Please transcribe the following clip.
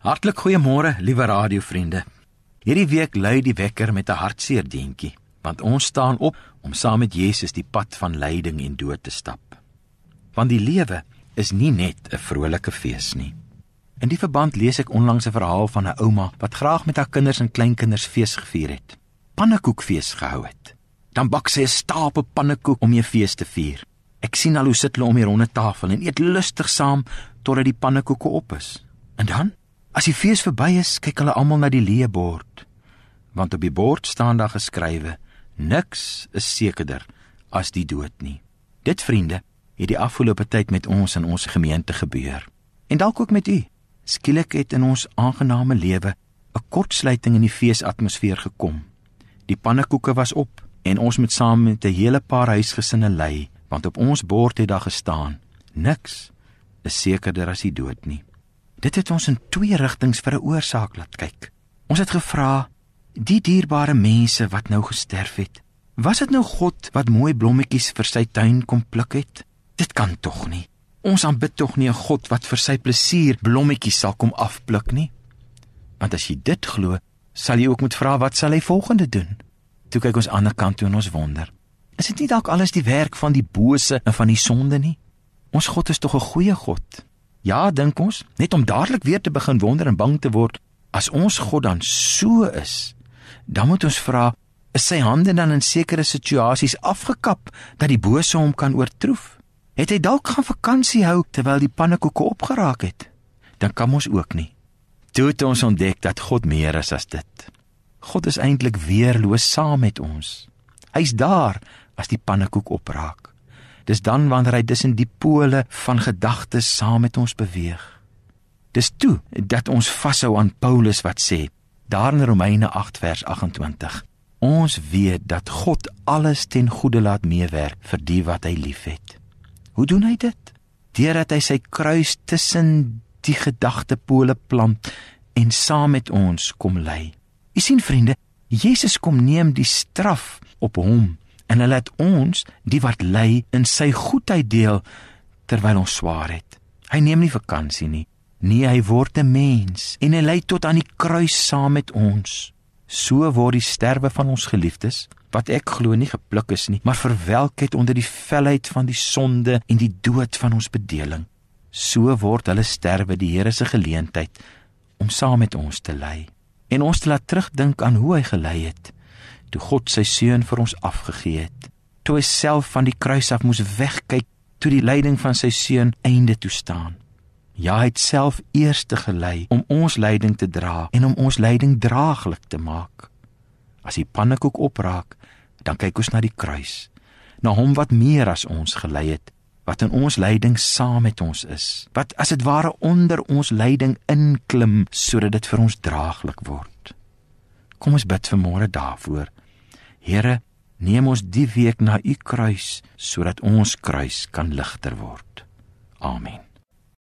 Hartlik goeiemôre, liewe radiovriende. Hierdie week lui die wekker met 'n hartseer deentjie, want ons staan op om saam met Jesus die pad van lyding en dood te stap. Want die lewe is nie net 'n vrolike fees nie. In die verband lees ek onlangs 'n verhaal van 'n ouma wat graag met haar kinders en kleinkinders fees gevier het. Pannekoekfees gehou het. Dan bak sy 'n stapel pannekoek om 'n fees te vier. Ek sien al hoe sit hulle om die ronde tafel en eet lustig saam totdat die pannekoeke op is. En dan As die fees verby is, kyk hulle almal na die leë bord, want op die bord staan daar geskrywe: Niks is sekerder as die dood nie. Dit vriende, het die afgelope tyd met ons in ons gemeente gebeur. En dalk ook met u. Skielik het in ons aangename lewe 'n kortsluiting in die feesatmosfeer gekom. Die pannekoeke was op en ons moet saam met 'n hele paar huisgesinne ly, want op ons bord het daar gestaan: Niks is sekerder as die dood nie. Dit het ons in twee rigtings vir 'n oorsaak laat kyk. Ons het gevra: die dierbare mense wat nou gesterf het, was dit nou God wat mooi blommetjies vir sy tuin kom pluk het? Dit kan tog nie. Ons aanbid tog nie 'n God wat vir sy plesier blommetjies sal kom afpluk nie. Want as jy dit glo, sal jy ook moet vra wat sal hy volgende doen? Toe kyk ons aan die ander kant toe en ons wonder. Is dit nie dalk alles die werk van die bose en van die sonde nie? Ons God is tog 'n goeie God. Ja, dink ons, net om dadelik weer te begin wonder en bang te word, as ons God dan so is, dan moet ons vra, is sy hande dan in sekere situasies afgekap dat die bose hom kan oortroef? Het hy dalk gaan vakansie hou terwyl die pannekoeke opgeraak het? Dan kan ons ook nie. Toe het ons ontdek dat God meer is as dit. God is eintlik weerloos saam met ons. Hy's daar as die pannekoek opraak. Dis dan wanneer hy tussen die pole van gedagtes saam met ons beweeg. Dis toe dat ons vashou aan Paulus wat sê, daar in Romeine 8 vers 28. Ons weet dat God alles ten goeie laat meewerk vir die wat hy liefhet. Hoe doen hy dit? Deurdat hy sy kruis tussen die gedagtepole plant en saam met ons kom lê. U sien vriende, Jesus kom neem die straf op hom en hy laat ons die wat ly in sy goedheid deel terwyl ons swaar het. Hy neem nie vakansie nie. Nee, hy word 'n mens en hy ly tot aan die kruis saam met ons. So word die sterwe van ons geliefdes, wat ek glo nie gepluk is nie, maar verwelk het onder die velheid van die sonde en die dood van ons bedeling. So word hulle sterwe die Here se geleentheid om saam met ons te ly en ons te laat terugdink aan hoe hy gelei het toe God sy seun vir ons afgegee het. Toe hy self van die kruis af moes wegkyk toe die lyding van sy seun einde toe staan. Ja, hy het self eerste gelei om ons lyding te dra en om ons lyding draaglik te maak. As die pannekoek opraak, dan kyk ons na die kruis, na hom wat meer as ons gelei het, wat in ons lyding saam met ons is, wat as dit ware onder ons lyding inklim sodat dit vir ons draaglik word. Kom ons bid vir môre daarvoor. Here, neem ons die week na u kruis sodat ons kruis kan ligter word. Amen.